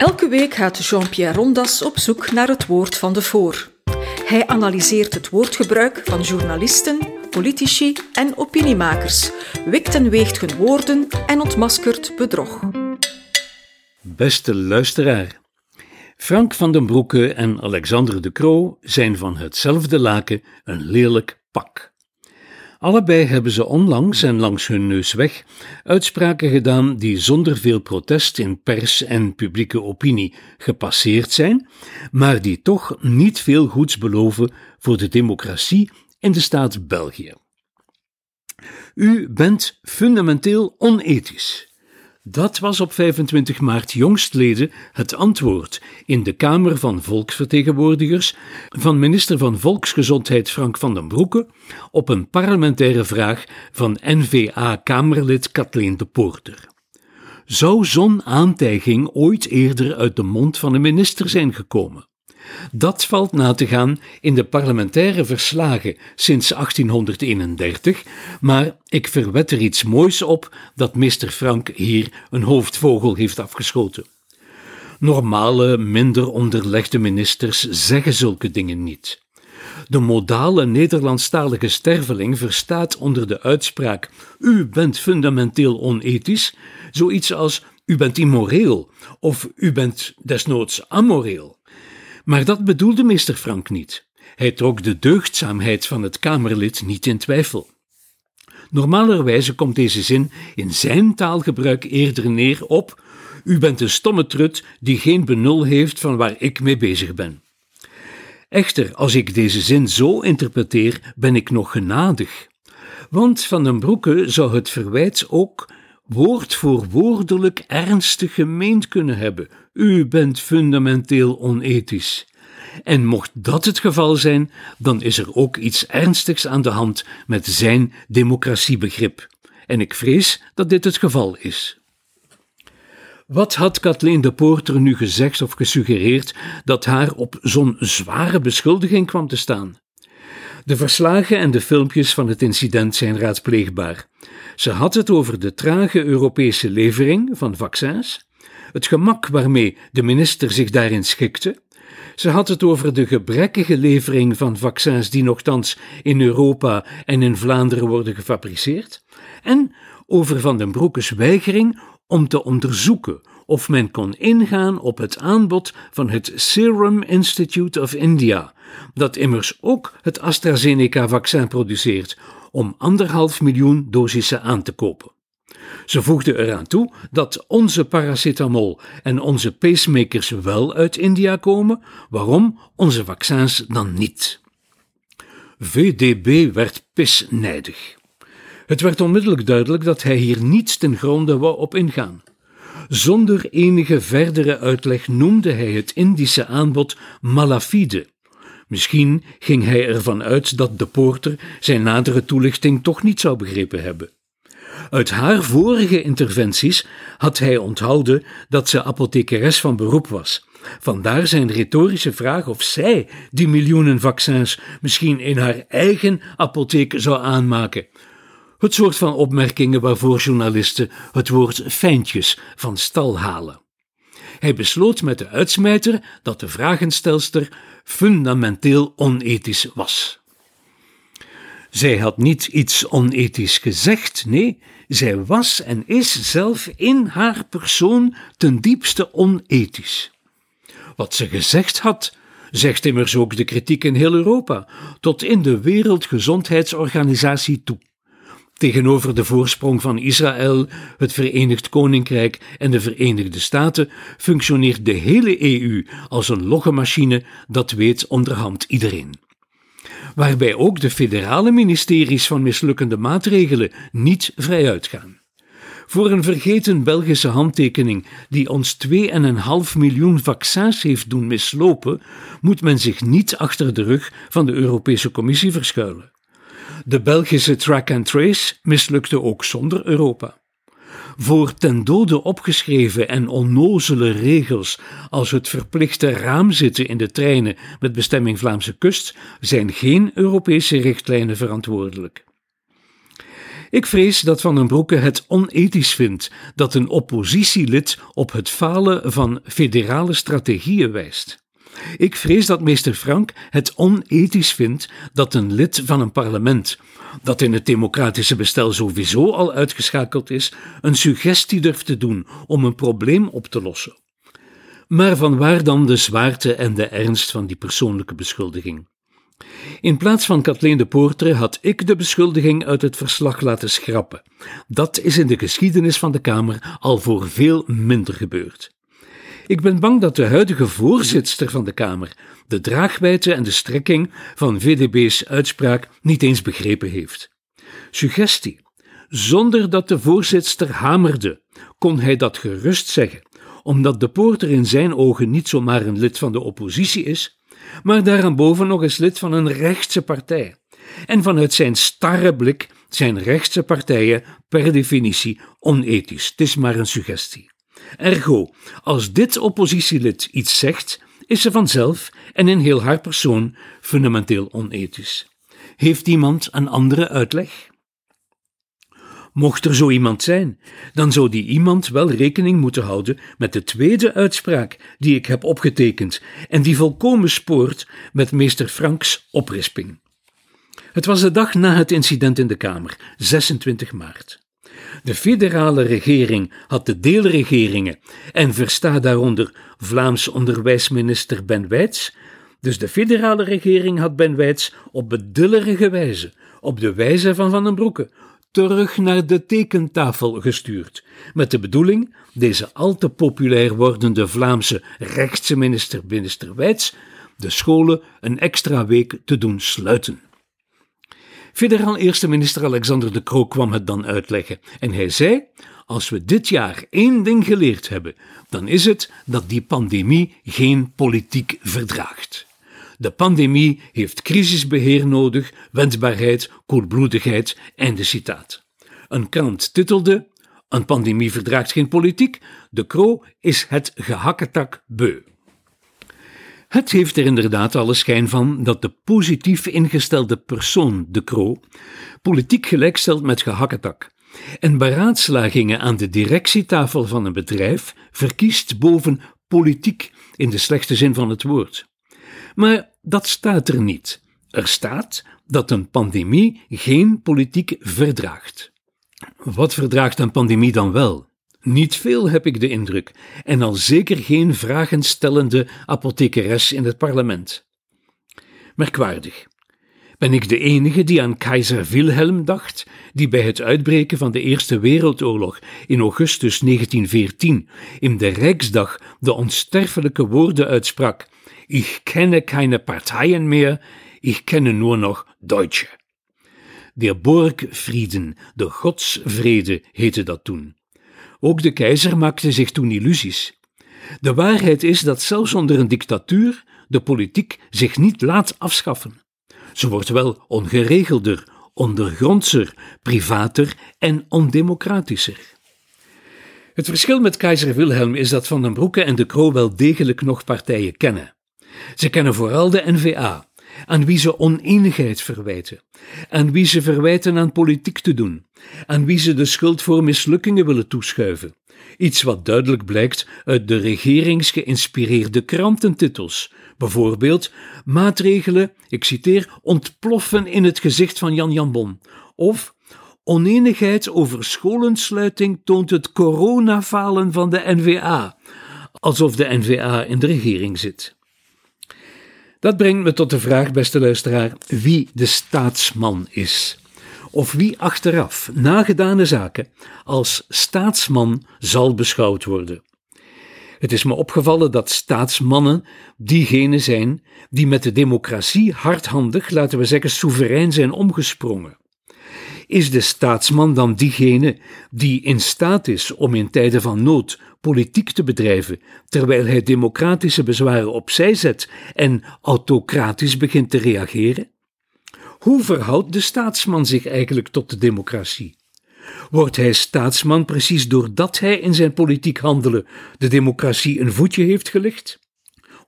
Elke week gaat Jean-Pierre Rondas op zoek naar het woord van de voor. Hij analyseert het woordgebruik van journalisten, politici en opiniemakers, wikt en weegt hun woorden en ontmaskert bedrog. Beste luisteraar, Frank van den Broeke en Alexander de Croo zijn van hetzelfde laken een lelijk pak. Allebei hebben ze onlangs en langs hun neus weg uitspraken gedaan die zonder veel protest in pers en publieke opinie gepasseerd zijn, maar die toch niet veel goeds beloven voor de democratie in de staat België. U bent fundamenteel onethisch. Dat was op 25 maart jongstleden het antwoord in de Kamer van Volksvertegenwoordigers van minister van Volksgezondheid Frank van den Broeke op een parlementaire vraag van N-VA-Kamerlid Kathleen de Poorter. Zou zo'n aantijging ooit eerder uit de mond van een minister zijn gekomen? Dat valt na te gaan in de parlementaire verslagen sinds 1831, maar ik verwed er iets moois op dat Mr. Frank hier een hoofdvogel heeft afgeschoten. Normale, minder onderlegde ministers zeggen zulke dingen niet. De modale Nederlandstalige sterveling verstaat onder de uitspraak: U bent fundamenteel onethisch, zoiets als: U bent immoreel of U bent desnoods amoreel. Maar dat bedoelde meester Frank niet. Hij trok de deugdzaamheid van het Kamerlid niet in twijfel. Normalerwijze komt deze zin in zijn taalgebruik eerder neer op: U bent een stomme trut die geen benul heeft van waar ik mee bezig ben. Echter, als ik deze zin zo interpreteer, ben ik nog genadig. Want Van den Broeke zou het verwijt ook woord voor woordelijk ernstig gemeend kunnen hebben. U bent fundamenteel onethisch. En mocht dat het geval zijn, dan is er ook iets ernstigs aan de hand met zijn democratiebegrip. En ik vrees dat dit het geval is. Wat had Kathleen de Poorter nu gezegd of gesuggereerd dat haar op zo'n zware beschuldiging kwam te staan? De verslagen en de filmpjes van het incident zijn raadpleegbaar. Ze had het over de trage Europese levering van vaccins, het gemak waarmee de minister zich daarin schikte. Ze had het over de gebrekkige levering van vaccins die nogthans in Europa en in Vlaanderen worden gefabriceerd, en over Van den Broekes weigering om te onderzoeken of men kon ingaan op het aanbod van het Serum Institute of India, dat immers ook het AstraZeneca-vaccin produceert, om anderhalf miljoen dosissen aan te kopen. Ze voegde eraan toe dat onze paracetamol en onze pacemakers wel uit India komen, waarom onze vaccins dan niet? VDB werd pisnijdig. Het werd onmiddellijk duidelijk dat hij hier niets ten gronde wou op ingaan. Zonder enige verdere uitleg noemde hij het Indische aanbod malafide. Misschien ging hij ervan uit dat de poorter zijn nadere toelichting toch niet zou begrepen hebben. Uit haar vorige interventies had hij onthouden dat ze apothekeres van beroep was. Vandaar zijn retorische vraag of zij die miljoenen vaccins misschien in haar eigen apotheek zou aanmaken. Het soort van opmerkingen waarvoor journalisten het woord fijntjes van stal halen. Hij besloot met de uitsmijter dat de vragenstelster fundamenteel onethisch was. Zij had niet iets onethisch gezegd, nee, zij was en is zelf in haar persoon ten diepste onethisch. Wat ze gezegd had, zegt immers ook de kritiek in heel Europa, tot in de Wereldgezondheidsorganisatie toe. Tegenover de voorsprong van Israël, het Verenigd Koninkrijk en de Verenigde Staten functioneert de hele EU als een loggemachine, dat weet onderhand iedereen. Waarbij ook de federale ministeries van mislukkende maatregelen niet vrij uitgaan. Voor een vergeten Belgische handtekening die ons 2,5 miljoen vaccins heeft doen mislopen, moet men zich niet achter de rug van de Europese Commissie verschuilen. De Belgische track and trace mislukte ook zonder Europa. Voor ten dode opgeschreven en onnozele regels als het verplichte raamzitten in de treinen met bestemming Vlaamse kust zijn geen Europese richtlijnen verantwoordelijk. Ik vrees dat Van den Broeke het onethisch vindt dat een oppositielid op het falen van federale strategieën wijst. Ik vrees dat meester Frank het onethisch vindt dat een lid van een parlement, dat in het democratische bestel sowieso al uitgeschakeld is, een suggestie durft te doen om een probleem op te lossen. Maar van waar dan de zwaarte en de ernst van die persoonlijke beschuldiging? In plaats van Kathleen de Poortre had ik de beschuldiging uit het verslag laten schrappen. Dat is in de geschiedenis van de Kamer al voor veel minder gebeurd. Ik ben bang dat de huidige voorzitter van de Kamer de draagwijte en de strekking van VDB's uitspraak niet eens begrepen heeft. Suggestie. Zonder dat de voorzitter hamerde, kon hij dat gerust zeggen, omdat de poorter in zijn ogen niet zomaar een lid van de oppositie is, maar daaraan nog eens lid van een rechtse partij. En vanuit zijn starre blik zijn rechtse partijen per definitie onethisch. Het is maar een suggestie. Ergo, als dit oppositielid iets zegt, is ze vanzelf en in heel haar persoon fundamenteel onethisch. Heeft iemand een andere uitleg? Mocht er zo iemand zijn, dan zou die iemand wel rekening moeten houden met de tweede uitspraak die ik heb opgetekend en die volkomen spoort met meester Franks oprisping. Het was de dag na het incident in de Kamer, 26 maart. De federale regering had de deelregeringen en versta daaronder Vlaams onderwijsminister Ben Wijts. Dus de federale regering had Ben Wijts op bedullerige wijze, op de wijze van Van den Broeke, terug naar de tekentafel gestuurd, met de bedoeling deze al te populair wordende Vlaamse rechtse minister, minister de scholen een extra week te doen sluiten. Federaal eerste minister Alexander de Croo kwam het dan uitleggen en hij zei: Als we dit jaar één ding geleerd hebben, dan is het dat die pandemie geen politiek verdraagt. De pandemie heeft crisisbeheer nodig, wendbaarheid, koelbloedigheid. Einde citaat. Een krant titelde: Een pandemie verdraagt geen politiek. De Kro is het gehakketak beu. Het heeft er inderdaad alle schijn van dat de positief ingestelde persoon, de Kro, politiek gelijkstelt met gehakketak en beraadslagingen aan de directietafel van een bedrijf verkiest boven politiek in de slechte zin van het woord. Maar dat staat er niet. Er staat dat een pandemie geen politiek verdraagt. Wat verdraagt een pandemie dan wel? Niet veel heb ik de indruk, en al zeker geen vragenstellende apothekeres in het parlement. Merkwaardig. Ben ik de enige die aan keizer Wilhelm dacht, die bij het uitbreken van de Eerste Wereldoorlog in augustus 1914 in de Rijksdag de onsterfelijke woorden uitsprak: Ich kenne keine Parteien mehr, ich kenne nur noch Deutsche. Der Burgfrieden, de godsvrede, heette dat toen. Ook de keizer maakte zich toen illusies. De waarheid is dat zelfs onder een dictatuur de politiek zich niet laat afschaffen. Ze wordt wel ongeregelder, ondergrondser, privater en ondemocratischer. Het verschil met keizer Wilhelm is dat Van den Broeke en de Kroo wel degelijk nog partijen kennen. Ze kennen vooral de NVA, aan wie ze oneenigheid verwijten, aan wie ze verwijten aan politiek te doen, aan wie ze de schuld voor mislukkingen willen toeschuiven. Iets wat duidelijk blijkt uit de regeringsgeïnspireerde krantentitels. Bijvoorbeeld maatregelen, ik citeer, ontploffen in het gezicht van Jan Jan Bon. Of oneenigheid over scholensluiting toont het coronafalen van de NVA. Alsof de NVA in de regering zit. Dat brengt me tot de vraag, beste luisteraar, wie de staatsman is. Of wie achteraf, na gedane zaken, als staatsman zal beschouwd worden. Het is me opgevallen dat staatsmannen diegenen zijn die met de democratie hardhandig, laten we zeggen, soeverein zijn omgesprongen. Is de staatsman dan diegene die in staat is om in tijden van nood politiek te bedrijven, terwijl hij democratische bezwaren opzij zet en autocratisch begint te reageren? Hoe verhoudt de staatsman zich eigenlijk tot de democratie? Wordt hij staatsman precies doordat hij in zijn politiek handelen de democratie een voetje heeft gelegd?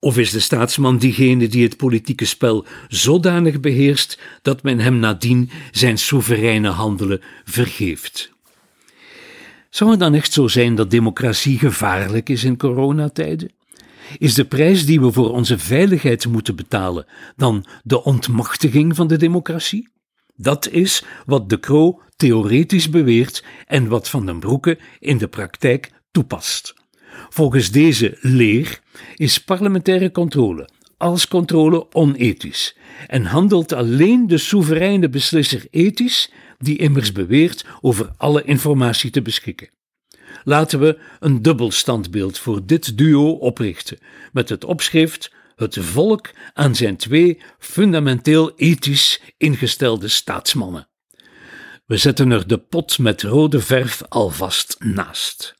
Of is de staatsman diegene die het politieke spel zodanig beheerst dat men hem nadien zijn soevereine handelen vergeeft? Zou het dan echt zo zijn dat democratie gevaarlijk is in coronatijden? Is de prijs die we voor onze veiligheid moeten betalen dan de ontmachtiging van de democratie? Dat is wat De Croo theoretisch beweert en wat Van den Broeke in de praktijk toepast. Volgens deze leer is parlementaire controle als controle onethisch en handelt alleen de soevereine beslisser ethisch, die immers beweert over alle informatie te beschikken. Laten we een dubbel standbeeld voor dit duo oprichten, met het opschrift Het volk aan zijn twee fundamenteel ethisch ingestelde staatsmannen. We zetten er de pot met rode verf alvast naast.